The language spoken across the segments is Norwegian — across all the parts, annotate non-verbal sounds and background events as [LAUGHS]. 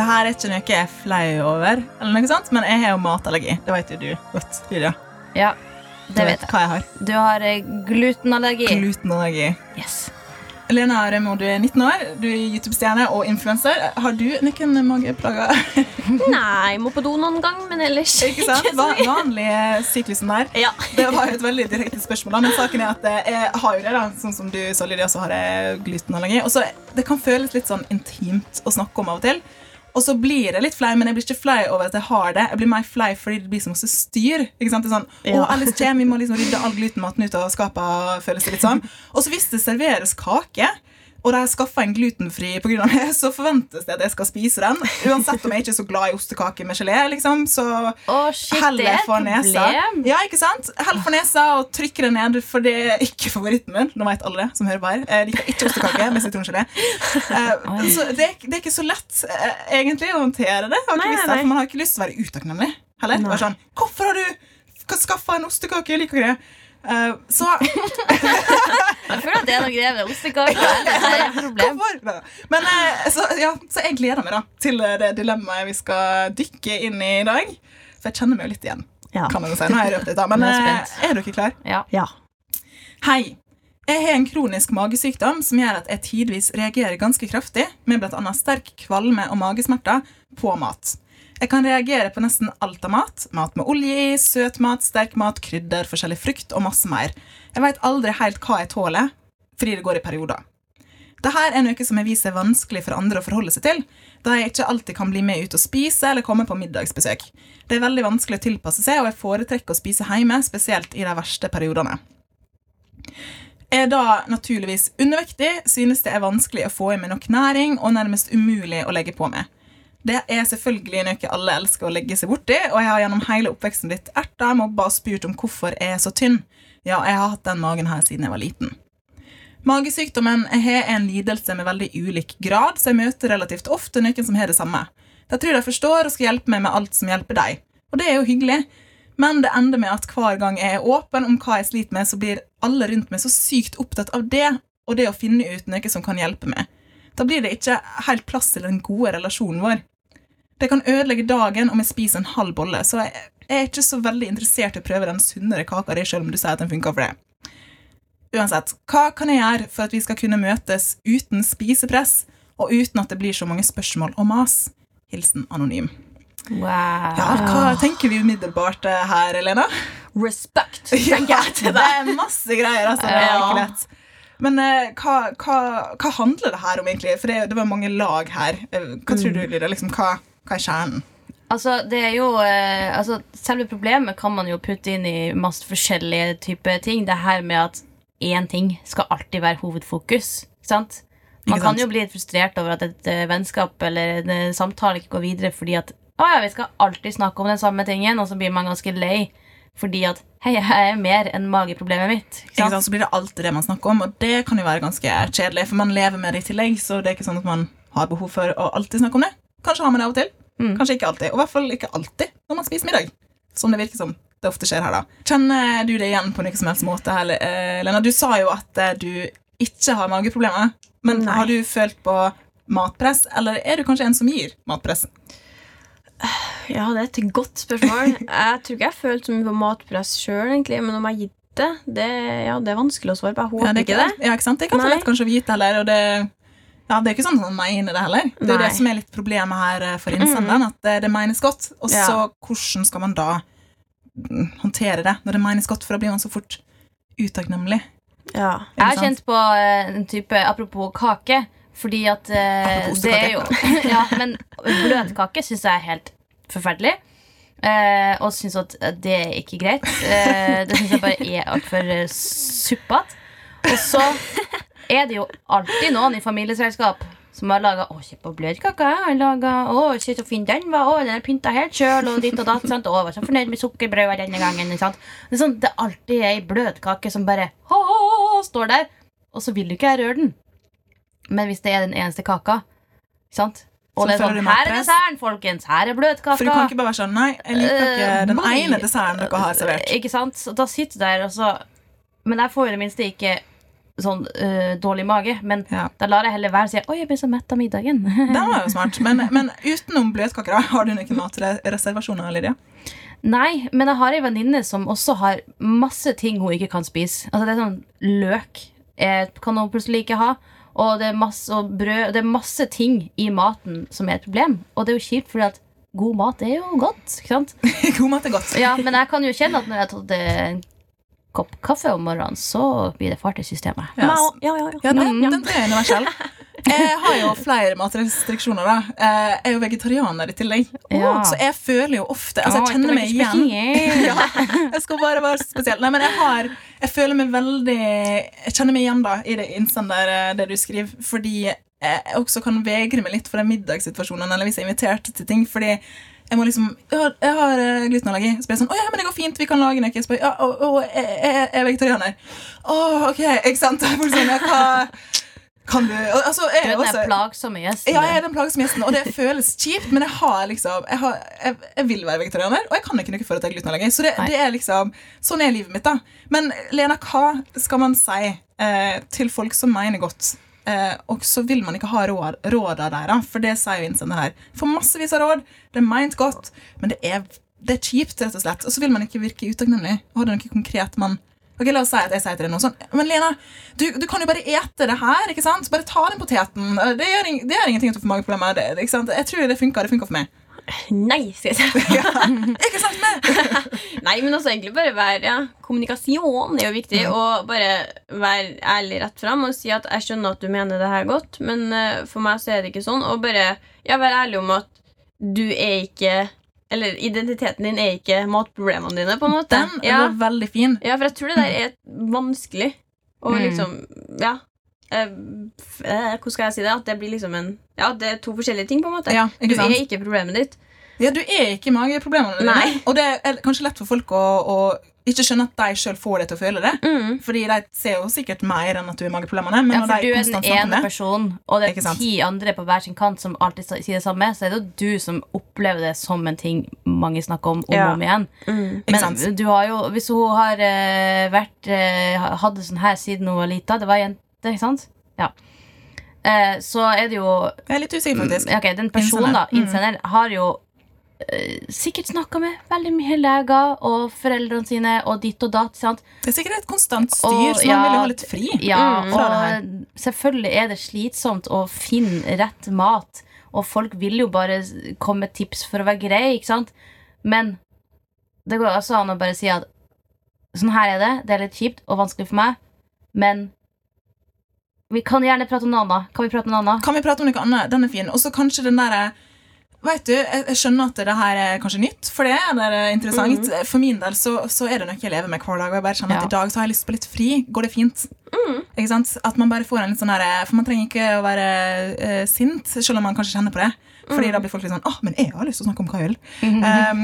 Det her er ikke noe jeg er flau over, eller noe sånt, men jeg har jo matallergi. Det vet jo du godt, Lydia. Ja, Du det vet jeg. hva jeg har. Du har eh, glutenallergi. Glutenallergi. Yes. Lena Remo, du er 19 år, du er YouTube-stjerne og influenser. Har du noen mageplager? [LAUGHS] Nei, må på do noen gang, men ellers [LAUGHS] Ikke sant? så Va mye. [LAUGHS] vanlige syklusen der. Ja. Det var jo et veldig direkte spørsmål, men saken er at eh, jeg har jo det, da, sånn som du sa, Lydia, så har jeg glutenallergi. Og så Det kan føles litt sånn intimt å snakke om av og til. Og så blir jeg litt flau, men jeg blir ikke flau over at jeg har det. Jeg blir mer flau fordi det blir så masse styr. Ikke sant? Det er sånn, Ja. Alice kommer, Vi må liksom rydde all glutenmaten ut av skapet. føles det litt sånn. [LAUGHS] Og så hvis det serveres kake, og de har skaffa en glutenfri på grunn av det, så forventes det at jeg skal spise den. Uansett om jeg ikke er så glad i ostekake med gelé. liksom, så oh, shit, Heller for nesa. Ja, ikke sant? Hell for nesa og trykker det ned, for det er ikke favoritten min. Nå vet alle det som hører på her. Jeg liker ikke ostekake med sitrongelé. Eh, så det, det er ikke så lett eh, egentlig å håndtere det. Nei, nei. for man har ikke lyst til å være utakknemlig. Heller. Sånn, Hvorfor har du skaffa en ostekake? Jeg liker ikke det. Eh, så [LAUGHS] Jeg føler at det er noe greier med ostekake. Det er et problem. Men uh, så, ja, så jeg gleder meg da til det dilemmaet vi skal dykke inn i i dag. For jeg kjenner meg jo litt igjen. Ja. Kan man si. Nå har jeg røpt litt, da. Men er eh, er dere klar? Ja. Ja. Hei. Jeg har en kronisk magesykdom som gjør at jeg tidvis reagerer ganske kraftig med bl.a. sterk kvalme og magesmerter på mat. Jeg kan reagere på nesten alt av mat. Mat med olje i, søtmat, sterk mat, krydder, forskjellig frukt og masse mer. Jeg vet aldri helt hva jeg tåler, fordi det går i perioder. Dette er noe som vist seg vanskelig for andre å forholde seg til, da jeg ikke alltid kan bli med ut og spise eller komme på middagsbesøk. Det er veldig vanskelig å tilpasse seg, og jeg foretrekker å spise hjemme, spesielt i de verste periodene. Er da naturligvis undervektig, synes det er vanskelig å få i meg nok næring og nærmest umulig å legge på meg. Det er selvfølgelig noe alle elsker å legge seg borti, og jeg har gjennom hele oppveksten blitt erta, mobba og spurt om hvorfor jeg er så tynn. Ja, jeg har hatt den magen her siden jeg var liten. Magesykdommen jeg har er en lidelse med veldig ulik grad, så jeg møter relativt ofte noen som har det samme. De tror de forstår og skal hjelpe meg med alt som hjelper deg. Og det er jo hyggelig, men det ender med at hver gang jeg er åpen om hva jeg sliter med, så blir alle rundt meg så sykt opptatt av det, og det å finne ut noe som kan hjelpe meg. Da blir det ikke helt plass til den gode relasjonen vår. Det kan ødelegge dagen om jeg spiser en halv bolle, så jeg er ikke så veldig interessert i å prøve den sunnere kaka di, selv om du sier at den funker for det. Uansett, hva kan jeg gjøre for at vi skal kunne møtes uten spisepress, og uten at det blir så mange spørsmål og mas? Hilsen anonym. Wow. Ja, hva tenker vi umiddelbart eh, her, Elena? Respect, [LAUGHS] Ja, tenker jeg til det er masse greier, altså. Det er ikke lett. Men eh, hva, hva, hva handler det her om, egentlig? For det, det var mange lag her. Eh, Hva tror du, Lyra? Liksom, hva, hva er kjernen? Altså, det er jo eh, altså, Selve problemet kan man jo putte inn i masse forskjellige typer ting. Det her med at én ting skal alltid være hovedfokus. ikke Sant? Man sant? kan jo bli frustrert over at et uh, vennskap eller en eh, samtale ikke går videre fordi at å ja, vi skal alltid snakke om den samme tingen, og så blir man ganske lei fordi at hei, jeg er mer enn mageproblemet mitt. Ikke sant? Så blir det alltid det man snakker om, og det kan jo være ganske kjedelig, for man lever med det i tillegg, så det er ikke sånn at man har behov for å alltid snakke om det. Kanskje har man det av og til, Mm. kanskje ikke alltid, og i hvert fall ikke alltid når man spiser middag. Som det virker som det ofte skjer her, da. Kjenner du det igjen på noen som helst måte, her, eh, Lena? Du sa jo at eh, du ikke har mageproblemer, men Nei. har du følt på matpress, eller er du kanskje en som gir matpress? Ja, det er et godt spørsmål. [LAUGHS] Jeg tror ikke jeg har følt så mye på matpress sjøl, egentlig. Men om jeg har gitt det, det, ja, det er vanskelig å svare på. Jeg håper Ja, det er ikke det. Ja, ikke sant? Det er kanskje Nei. lett kanskje å vite heller, og det, ja, det er ikke sånn at man mener det heller. Det er jo Nei. det som er litt problemet her eh, for innsenderen, at det, det menes godt. Og Ja. så hvordan skal man da mm, håndtere det når det menes godt, for da blir man så fort utakknemlig. Ja. Jeg har kjent på eh, en type Apropos kake. Fordi at eh, det er jo [LAUGHS] Ja, men bløtkake syns jeg er helt forferdelig. Eh, og syns at det er ikke greit. Eh, det syns jeg bare er altfor uh, suppete. Og så er det jo alltid noen i familieselskap som har laga 'Å, kjøp på bløtkake'. Jeg har laget, 'Å, se så fin den var'. 'Å, den er pynta helt sjøl', og ditt og datt. Sant? 'Å, var så fornøyd med sukkerbrødet denne gangen'. Sant? Det, er sånn, det alltid ei bløtkake som bare «Å», står der, og så vil du ikke jeg røre den. Men hvis det er den eneste kaka, sant? Og det er sånn, her er desserten, folkens. Her er bløtkaka. For du kan ikke bare være sånn Nei, jeg liker ikke Eh, den ene desserten dere har servert. Ikke sant? Så da sitter du der, og så Men jeg får jo det minste ikke sånn øh, dårlig mage. Men Ja. da lar jeg heller være og si 'Oi, jeg ble så mett av middagen'. [LAUGHS] Den var jo smart. Men, [LAUGHS] men utenom bløtkaker, har du noen matreservasjoner, Lydia? Nei, men jeg har ei venninne som også har masse ting hun ikke kan spise. Altså det er sånn Løk eh, kan hun plutselig ikke ha. Og det er masse og brød Det er masse ting i maten som er et problem. Og det er jo kjipt, fordi at god mat er jo godt. Ikke sant? [LAUGHS] God mat er godt. Ja, Men jeg kan jo kjenne at når jeg har tatt en kopp kaffe om morgenen, så blir det fart i systemet. Ja, Ja, ja, ja. Ja, den, Mm. den er universell. [LAUGHS] Jeg har jo flere matrestriksjoner. da Eh, Jeg er jo vegetarianer i tillegg. Ja. Så jeg føler jo ofte Altså, jeg kjenner meg igjen. [LAUGHS] Ja, jeg skal bare være spesiell. Nei, men jeg har Jeg føler meg veldig Jeg kjenner meg igjen da i det innsender eh, det du skriver, fordi jeg også kan vegre meg litt for den middagssituasjonen, eller hvis jeg er invitert til ting, fordi jeg må liksom Jeg har, jeg har eh, glutenallergi. Så blir jeg sånn Å ja, men det går fint, vi kan lage noe. Jeg, ja, og, og jeg, jeg, er vegetarianer. Å, ok, ikke sant? [LAUGHS] Jeg får sånn, hva Kan du altså, jeg, Du er den plagsomme gjesten. ja, jeg er den plagsomme gjesten, og det føles kjipt, men jeg har liksom Jeg, har, jeg, jeg vil være vegetarianer, og jeg kan ikke noe for at jeg er lenger Så det, det er liksom Sånn er livet mitt, da. Men Lena, hva skal man si eh, til folk som mener godt? Eh, og så vil man ikke ha råd, av dere for det sier jo innsender her. Får massevis av råd, det er meint godt, men det er, det er kjipt, rett og slett. Og så vil man ikke virke utakknemlig. Har du noe konkret man Ok, La oss si at jeg sier til deg noe sånn Men Lena, du, du kan jo bare ete det her. ikke sant? Bare ta den poteten. Det gjør, det gjør ingenting at du får mageproblemer. Det, det, ikke sant? Jeg tror det funker. Det funker for meg. Nei, skal jeg si. Ikke sant? [LAUGHS] Nei, men også egentlig bare være ja, Kommunikasjon er jo viktig. Og bare være ærlig rett fram og si at 'jeg skjønner at du mener det her godt', men uh, for meg så er det ikke sånn. Og bare ja, være ærlig om at du er ikke Eller identiteten din er ikke matproblemene dine, på en måte. den ja. var veldig fin. ja, for jeg tror det der er vanskelig. å Mm. liksom Ja. Eh, eh, hvordan skal jeg si det? At det blir liksom en Ja, det er to forskjellige ting, på en måte. Ja, du er ikke problemet ditt. Ja, Du er ikke mageproblemene dine. Nei. Og det er kanskje lett for folk å, å ikke skjønne at de sjøl får deg til å føle det. Mm. Fordi de ser jo sikkert mer enn at du er mageproblemene. Men Ja, for du er den ene med, personen, og det er ti andre på hver sin kant som alltid sier det samme, så er det jo du som opplever det som en ting mange snakker om om Ja. og om igjen. Mm. Men du har jo, hvis hun har uh, vært uh, hadde sånn her siden hun var lita, det var jente, ikke sant? Ja. Eh, så er det jo Jeg er litt usikker, faktisk. Okay, Den personen, da, Innsender. innsender, har jo sikkert snakka med veldig mye leger og foreldrene sine og ditt og datt. sant? Det er sikkert et konstant styr, Og, så man ja, vil jo ha litt fri. Ja, Mm. Og selvfølgelig er det slitsomt å finne rett mat, og folk vil jo bare komme med tips for å være grei, ikke sant? Men det går også an å bare si at sånn her er det, det er litt kjipt og vanskelig for meg, men vi kan gjerne prate om noe annet. Kan vi prate om noe annet? Kan vi prate om noe annet? Den er fin. Og så kanskje den derre Vet du, jeg, skjønner at det her er kanskje nytt for det, eller interessant. For min del så, så er det noe jeg lever med hver dag. Og jeg bare kjenner at Ja. i dag så har jeg lyst på litt fri. Går det fint? Ikke sant? At man bare får en litt sånn her, For man trenger ikke å være uh, sint, selv om man kanskje kjenner på det. Fordi da blir folk litt sånn Å, men jeg har lyst til å snakke om hva vil. Um,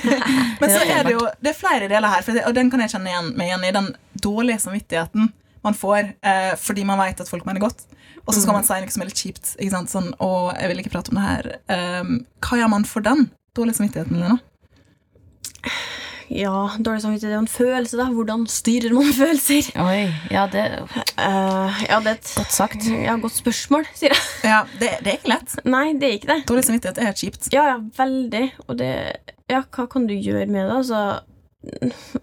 [LAUGHS] men så er det jo Det er flere deler her, det, og den kan jeg kjenne igjen, meg igjen i. Den dårlige samvittigheten man får uh, fordi man vet at folk mener godt. Og så skal man si noe som er litt kjipt. Ikke sant? Sånn, og jeg vil ikke prate om det her. Um, hva gjør man for den dårlige samvittigheten? Lena? Ja, dårlig samvittighet er jo en følelse, da. Hvordan styrer man [LAUGHS] følelser? Oi, ja, det Eh, ja, det er et godt sagt. ja, godt spørsmål, [LAUGHS] sier jeg. Ja, det, det er ikke lett. Nei, det er ikke det. Dårlig samvittighet er kjipt. Ja, ja, veldig. Og det Ja, hva kan du gjøre med det? Altså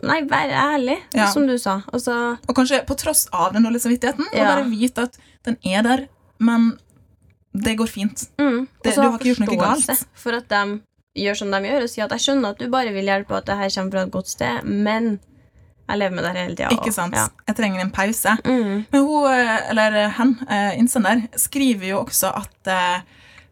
Nei, vær ærlig, Ja. som du sa. Altså Og kanskje på tross av den dårlige samvittigheten, og bare vite at den er der, men det går fint. mm. Det- du har ikke gjort noe galt. For at de gjør som de gjør, og sier at jeg skjønner at du bare vil hjelpe, og at det her kommer fra et godt sted, men jeg lever med det hele tida. Ikke sant? Ja. Jeg trenger en pause. Mm. Men hun, eh, eller hen, eh, innsender, skriver jo også at eh,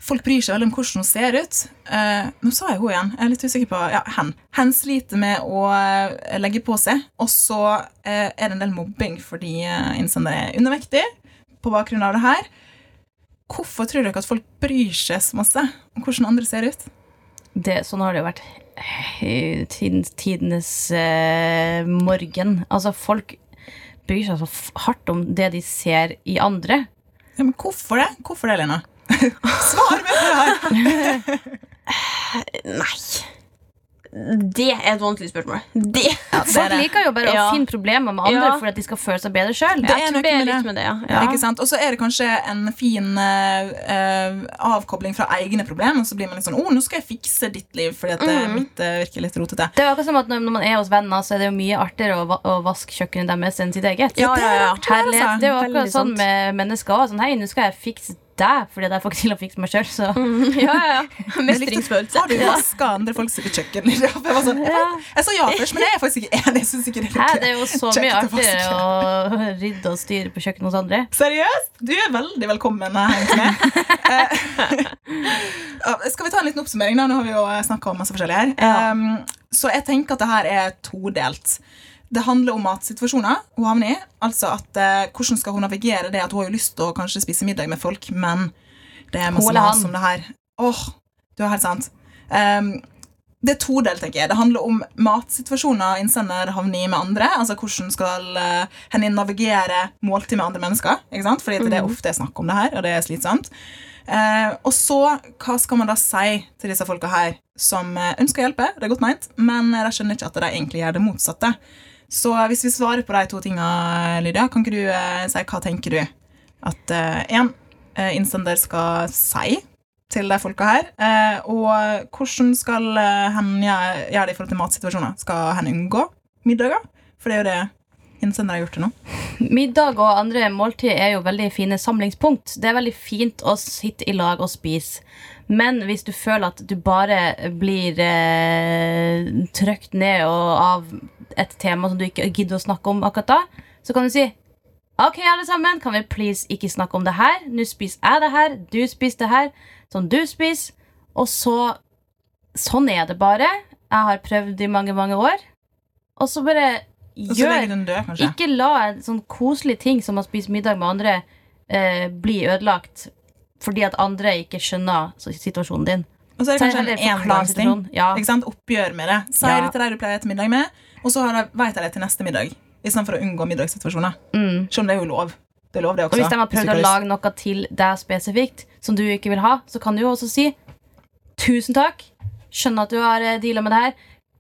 folk bryr seg veldig om hvordan hun ser ut. Eh, nå sa jeg hun igjen. Jeg er litt usikker på ja, hen. Hen sliter med å eh, legge på seg, og så eh, er det en del mobbing fordi eh, innsender er undervektig på bakgrunn av det her. hvorfor tror dere at folk bryr seg så masse om hvordan andre ser ut? Det, sånn har det jo vært tidens, tidenes eh, morgen. Altså, folk bryr seg så hardt om det de ser i andre. Ja, men hvorfor det? Hvorfor det, Lena? [LAUGHS] Svar meg på det her! [LAUGHS] Nei. Det er et vanskelig spørsmål. Det, det er Folk det. liker jo bare Ja. å finne problemer med andre Ja. for at de skal føle seg bedre sjøl. Det det det. ja. Ja. ja. Og så er det kanskje en fin eh, eh, avkobling fra egne problemer. Og så blir man litt sånn 'Å, nå skal jeg fikse ditt liv', fordi at det Mhm. mitt uh, virker litt rotete. Det er akkurat som at når man er hos venner, så er det jo mye artigere å, å vaske kjøkkenet deres enn sitt eget. Ja, ja, ja. Herlighet. Det er jo akkurat sånn med mennesker òg. Sånn, hei, nå skal jeg fikse deg, fordi det er faktisk til å fikse meg sjøl, så Mm, [LAUGHS] ja, ja, [LAUGHS] Mestringsfølelse. Har du vaska andre folks kjøkken? [LAUGHS] Jeg, var sånn, jeg, jeg sa ja først, men jeg er faktisk ikke enig. Jeg ikke det er Hæ, det er jo så mye artigere å rydde og styre på kjøkkenet hos andre. Seriøst? Du er veldig velkommen hjem til meg. Eh, skal vi ta en liten oppsummering? da? Nå har vi jo snakka om masse forskjellig her. Ja. Um, så jeg tenker at det her er todelt. Det handler om matsituasjoner hun havner i. Altså at eh, Hvordan skal hun navigere det at hun har jo lyst til å kanskje spise middag med folk, men det er masse mas om det her. Åh, du har helt sant. Um, det er todelt, tenker jeg. Det handler om matsituasjoner innsender havner i med andre. Altså hvordan skal uh, henne navigere måltid med andre mennesker. Ikke sant? Fordi det er ofte jeg snakk om det her, og det er slitsomt. Uh, og så, hva skal man da si til disse folka her som eh, ønsker å hjelpe? Det er godt meint, men de skjønner ikke at de egentlig gjør det motsatte. Så eh, hvis vi svarer på de to tinga, Lydia, kan ikke du eh, si hva tenker du at én eh, innsender skal si til de folka her? Eh, og hvordan skal eh, hen gjøre gjøre det i forhold til matsituasjoner? Skal hen unngå middager? For det er jo det innsender har gjort til nå. Middag og andre måltid er jo veldig fine samlingspunkt. Det er veldig fint å sitte i lag og spise. Men hvis du føler at du bare blir eh, trykt ned og av et tema som du ikke gidder å snakke om akkurat da, så kan du si Ok, alle sammen, kan vi please ikke snakke om det her? Nå spiser jeg det her, du spiser det her, sånn du spiser. Og så Sånn er det bare. Jeg har prøvd i mange, mange år. Og så bare Og så gjør ikke la en sånn koselig ting som å spise middag med andre eh, bli ødelagt fordi at andre ikke skjønner så- situasjonen din. Og så er det kanskje en engangsting. Ja. Oppgjør med det. Si Ja. det til deg du pleier å middag med, og så veit jeg det til neste middag. Istedenfor å unngå middagssituasjoner. Mm. Selv om det er jo lov. Det er lov, det også. Og hvis de har prøvd å lage noe til deg spesifikt som du ikke vil ha, så kan du jo også si tusen takk. Skjønner at du har deala med det her.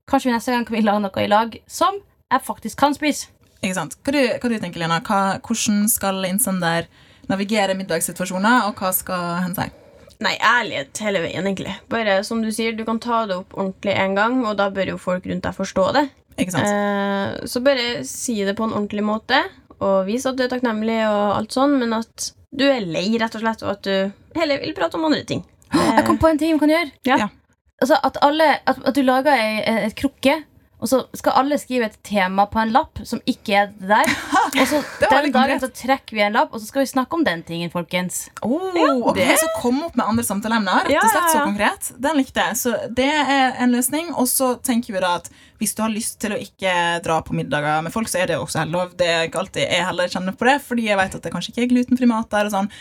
Kanskje vi neste gang kan vi lage noe i lag som jeg faktisk kan spise. Ikke sant? Hva du, hva du tenker Lena? Hva, hvordan skal innsender navigere middagssituasjoner, og hva skal hende seg? Nei, ærlighet hele veien, egentlig. Bare som du sier, du kan ta det opp ordentlig en gang, og da bør jo folk rundt deg forstå det. Ikke sant? Eh, så bare si det på en ordentlig måte, og vis at du er takknemlig, og alt sånn, men at du er lei, rett og slett, og at du heller vil prate om andre ting. [GASPS] Jeg kom på en ting vi kan gjøre. Ja. Ja. Altså at, alle, at, at du lager ei, et krukke, og så skal alle skrive et tema på en lapp som ikke er det der. [LAUGHS] Og så den dagen så trekker vi en lapp, og så skal vi snakke om den tingen, folkens. Oh, ok, Så kom opp med andre samtaleemner. Rett Ja, og slett så ja, ja. konkret. Den likte jeg. Så det er en løsning. Og så tenker vi da at hvis du har lyst til å ikke dra på middager med folk, så er det jo også helt lov. Det er ikke alltid jeg heller kjenner på det, fordi jeg vet at det kanskje ikke er glutenfri mat der og sånn.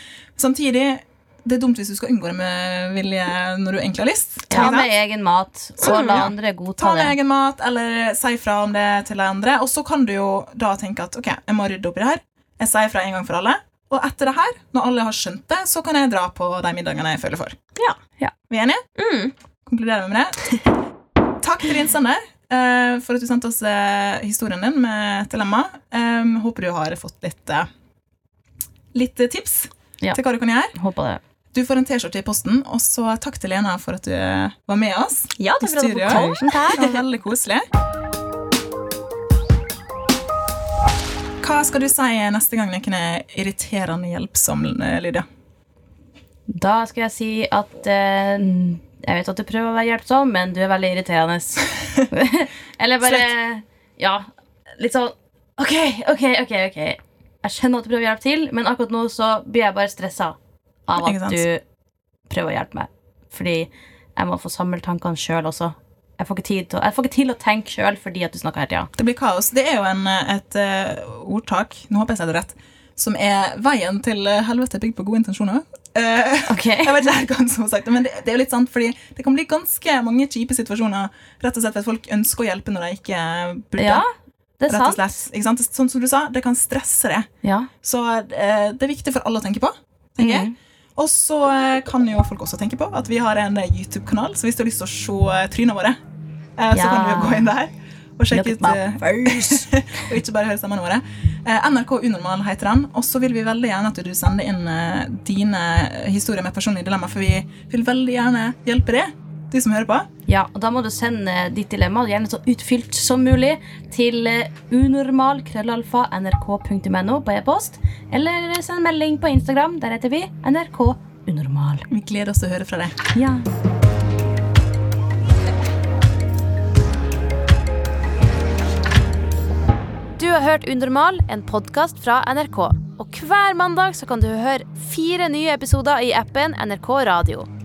Samtidig, det er dumt hvis du skal unngå det med vilje når du egentlig har lyst. Ta med egen mat, og la Ja. andre Ta med det. egen mat, eller si fra om det til de andre. Og så kan du jo da tenke at ok, jeg må rydde opp i det her. Jeg sier fra en gang for alle. Og etter det her, når alle har skjønt det, så kan jeg dra på de middagene jeg føler for. Ja. Ja. Vi er enige? Mm. Konkluderer vi med det. [LAUGHS] Takk til innsender eh, for at du sendte oss eh, historien din med et dilemma. Um, håper du har fått litt, eh, litt eh, tips Ja. til hva du kan gjøre. Håper det. Du får en T-skjorte i posten, og så takk til Lena for at du eh, var med oss. Ja, Studio. kom. [LAUGHS] Det var veldig koselig. Hva skal du si neste gang noen er irriterende hjelpsom, Lydia? Da skal jeg si at eh, Jeg vet at du prøver å være hjelpsom, men du er veldig irriterende. [LAUGHS] Eller bare Ja, litt sånn OK, OK, OK. ok Jeg skjønner at du prøver å hjelpe til, men akkurat nå så blir jeg bare stressa av at du prøver å hjelpe meg. Fordi jeg må få samle tankene sjøl også. Jeg får, tid til, jeg får ikke til å tenke sjøl fordi at du snakker hele tida. Det blir kaos. Det er jo en, et uh, ordtak, nå håper jeg sier det rett, som er 'veien til helvete er bygd på gode intensjoner'. Uh, Ok. [LAUGHS] jeg vet ikke hvem som har sagt det, men det, det er jo litt sant, fordi det kan bli ganske mange kjipe situasjoner rett og slett fordi folk ønsker å hjelpe når de ikke burde. Ja, det er sant. slett. Sant? Sånn som du sa, det kan stresse det. Ja. Så uh, det er viktig for alle å tenke på. tenker jeg. Og så eh, kan jo folk også tenke på at vi har en eh, YouTube-kanal, så hvis du har lyst til å se eh, trynene våre, så Ja. kan du jo gå inn der og sjekke ut [LAUGHS] Og ikke bare høre stemmene våre. NRK Unormal heter den. Og så vil vi veldig gjerne at du sender inn dine historier med personlige dilemma, for vi vil veldig gjerne hjelpe deg, du som hører på. Ja, og Da må du sende ditt dilemma gjerne så utfylt som mulig til eh, unormal.krøllalfa.nrk.no på e-post. Eller send melding på Instagram. Der heter vi NRK Unormal. Vi gleder oss til å høre fra deg. Ja. Du har hørt Unormal, en podkast fra NRK. Og hver mandag så kan du høre fire nye episoder i appen NRK Radio.